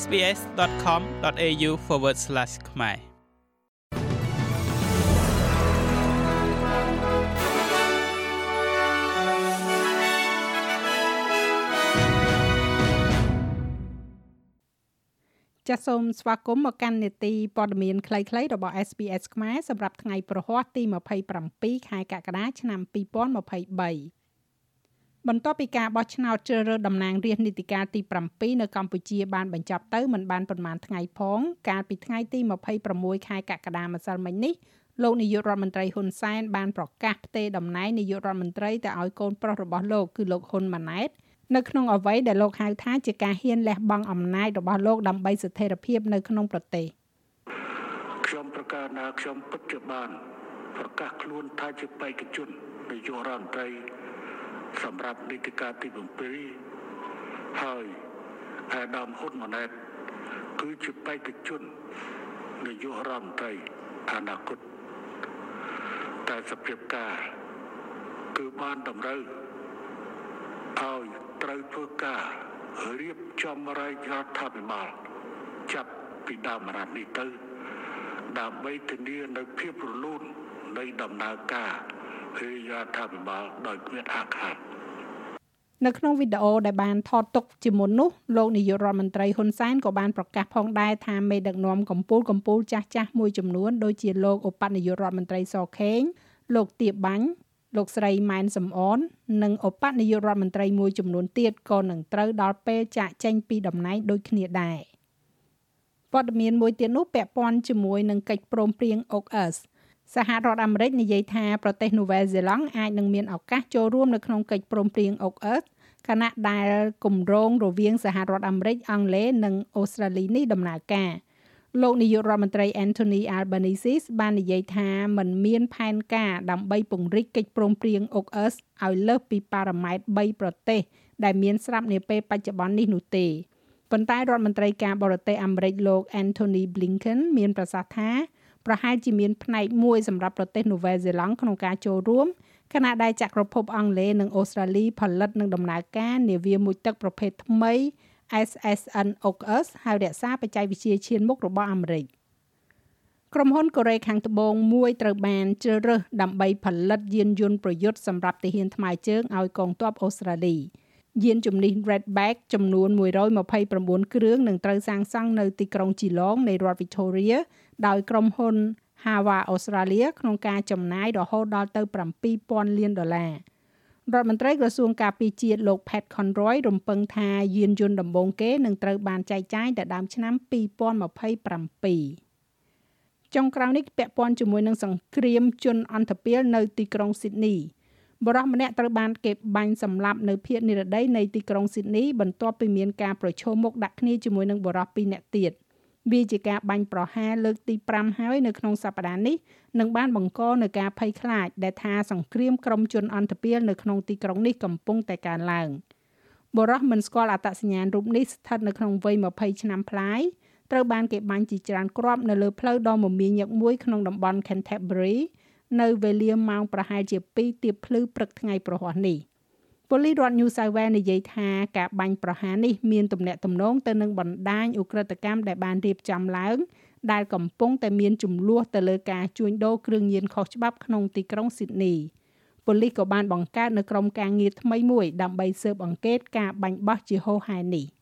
sbs.com.au/ ខ្មែរចាសសូមស្វាគមន៍មកកាន់នេតិព័ត៌មានខ្លីៗរបស់ SBS ខ្មែរសម្រាប់ថ្ងៃប្រហ័សទី27ខែកក្កដាឆ្នាំ2023 បន្ទាប់ពីការបោះឆ្នោតជ្រើសរើសតំណាងរាស្ត្រនីតិកាលទី7នៅកម្ពុជាបានបញ្ចប់ទៅមិនបានប្រមាណថ្ងៃផង កាលពីថ្ងៃទី26ខែកក្កដាម្សិលមិញនេះលោកនាយករដ្ឋមន្ត្រីហ៊ុនសែនបានប្រកាសផ្ទេរតំណែងនាយករដ្ឋមន្ត្រីទៅឲ្យកូនប្រុសរបស់លោកគឺលោកហ៊ុនម៉ាណែតនៅក្នុងអ្វីដែលលោកហៅថាជាការហ៊ានលះបង់អំណាចរបស់លោកដើម្បីស្ថិរភាពនៅក្នុងប្រទេសខ្ញុំប្រកាសថាខ្ញុំពិតជាបានប្រកាសខ្លួនថាជាបេក្ខជននាយករដ្ឋមន្ត្រី សម្រាប់នីតិកាលទី7ហើយអាដាមហ៊ុនម៉ាណែតគឺជាបេក្ខជននាយករដ្ឋមន្ត្រីអនាគតតែសភាពការគឺបានតម្រូវឲ្យត្រូវធ្វើការរៀបចំរាយរដ្ឋាភិបាលចាប់ពីដើមរដ្ឋនេះទៅដើម្បីធានានៅភាពរលូននៃដំណើរការ រាជរដ្ឋាភិបាលដោយគ្មានអាខាតនៅក្នុងវីដេអូដែលបានថតទុកជាមុននោះលោកនាយករដ្ឋមន្ត្រីហ៊ុនសែនក៏បានប្រកាសផងដែរថាមេដឹកនាំកម្ពុជាកម្ពុជាចាស់ចាស់មួយចំនួនដូចជាលោកឧបនាយករដ្ឋមន្ត្រីសខេងលោកទៀបបាញ់លោកស្រីម៉ែនសំអននិងឧបនាយករដ្ឋមន្ត្រីមួយចំនួនទៀតក៏នឹងត្រូវដល់ពេលចាក់ចេញពីតំណែងដូចគ្នាដែរព័ត៌មានមួយទៀតនោះពាក់ព័ន្ធជាមួយនឹងកិច្ចព្រមព្រៀង OCS សហរដ្ឋអាមេរិកនិយាយថាប្រទេសនូវែលសេឡង់អាចនឹងមានឱកាសចូលរួមនៅក្នុងកិច្ចព្រមព្រៀង OCS ខណៈដែលគម្រោងរវាងសហរដ្ឋអាមេរិកអង់គ្លេសនិងអូស្ត្រាលីនេះដំណើរការលោកនាយករដ្ឋមន្ត្រី Anthony Albanese បាននិយាយថាมันមានផែនការដើម្បីពង្រីកកិច្ចព្រមព្រៀង OCS ឲ្យលើសពីប៉ារ៉ាម៉ែត្រ3ប្រទេស ដែលមានស្រាប់នាពេលបច្ចុប្បន្ននេះនោះទេប៉ុន្តែរដ្ឋមន្ត្រីការបរទេសអាមេរិកលោក Anthony Blinken មានប្រសាសន៍ថា ប្រហែលជាមានផ្នែកមួយសម្រាប់ប្រទេសនូវែលសេឡង់ក្នុងការចូលរួមខណៈដែលចក្រភពអង់គ្លេសនិងអូស្ត្រាលីផលិតនឹងដំណើរការនាវាមួយទឹកប្រភេទថ្មី SSN AUKUS ហើយរក្សាបច្ចេកវិទ្យាឈានមុខរបស់អាមេរិកក្រុមហ៊ុនកូរ៉េខាងត្បូងមួយត្រូវបានជ្រើសរើសដើម្បីផលិតយានយន្តប្រយុទ្ធសម្រាប់ទាហានថ្មើរជើងឲ្យកងទ័ពអូស្ត្រាលី យានជំនិះ Redback ចំនួន129គ្រឿងនឹងត្រូវសាងសង់នៅទីក្រុង Geelong នៃរដ្ឋ Victoria ដោយក្រុមហ៊ុន Hawa Australia ក្នុងការចំណាយរហូតដល់ទៅ7000លានដុល្លាររដ្ឋមន្ត្រីក្រសួងការពារជាតិលោក Pat Conroy រំពឹងថាយានយន្តដំបូងគេនឹងត្រូវបានចែកចាយដល់ដើមឆ្នាំ2027ចុងក្រោយនេះពាក់ព័ន្ធជាមួយនឹងសង្គ្រាមជនអន្តពាលនៅទីក្រុង Sydney បរិះម្នាក់ត្រូវបានគេបាញ់សម្លាប់នៅភូមិនិរដីនៃទីក្រុង Sydney បន្ទាប់ពីមានការប្រឈមមុខដាក់គ្នាជាមួយនឹងបរិះពីរនាក់ទៀត។វាជាការបាញ់ប្រហារលើកទី5ហើយនៅក្នុងសប្តាហ៍នេះនឹងបានបង្កនៅការភ័យខ្លាចដែលថាសង្គ្រាមក្រុមជនអន្តពាលនៅក្នុងទីក្រុងនេះកំពុងតែកើនឡើងបរោះមិនស្គាល់អត្តសញ្ញាណរូបនេះស្ថិតនៅក្នុងវ័យ20ឆ្នាំប្លាយត្រូវបានគេបាញ់ជាច្រើនគ្រាប់នៅលើផ្លូវដ៏មមាញឹកមួយក្នុងតំបន់ Canterbury នៅវេលាម៉ោងប្រហែលជា2ទៀបភ្លឺព្រឹកថ្ងៃប្រហ័សនេះ។ប៉ូលីសរដ្ឋ New South Wales និយាយថាការបាញ់ប្រហារនេះមានទំនាក់ទំនងទៅនឹងបណ្ដាញឧក្រិដ្ឋកម្មដែលបានរៀបចំឡើង ដែលកំពុងតែមានចំនួនទៅលើការជួញដូរគ្រឿងញៀនខុសច្បាប់ក្នុងទីក្រុង Sydney ប៉ូលីសក៏បានបង្កើតនៅក្រុមការងារថ្មីមួយដើម្បីស៊ើបអង្កេតការបាញ់បោះជាហូរហែនេះ។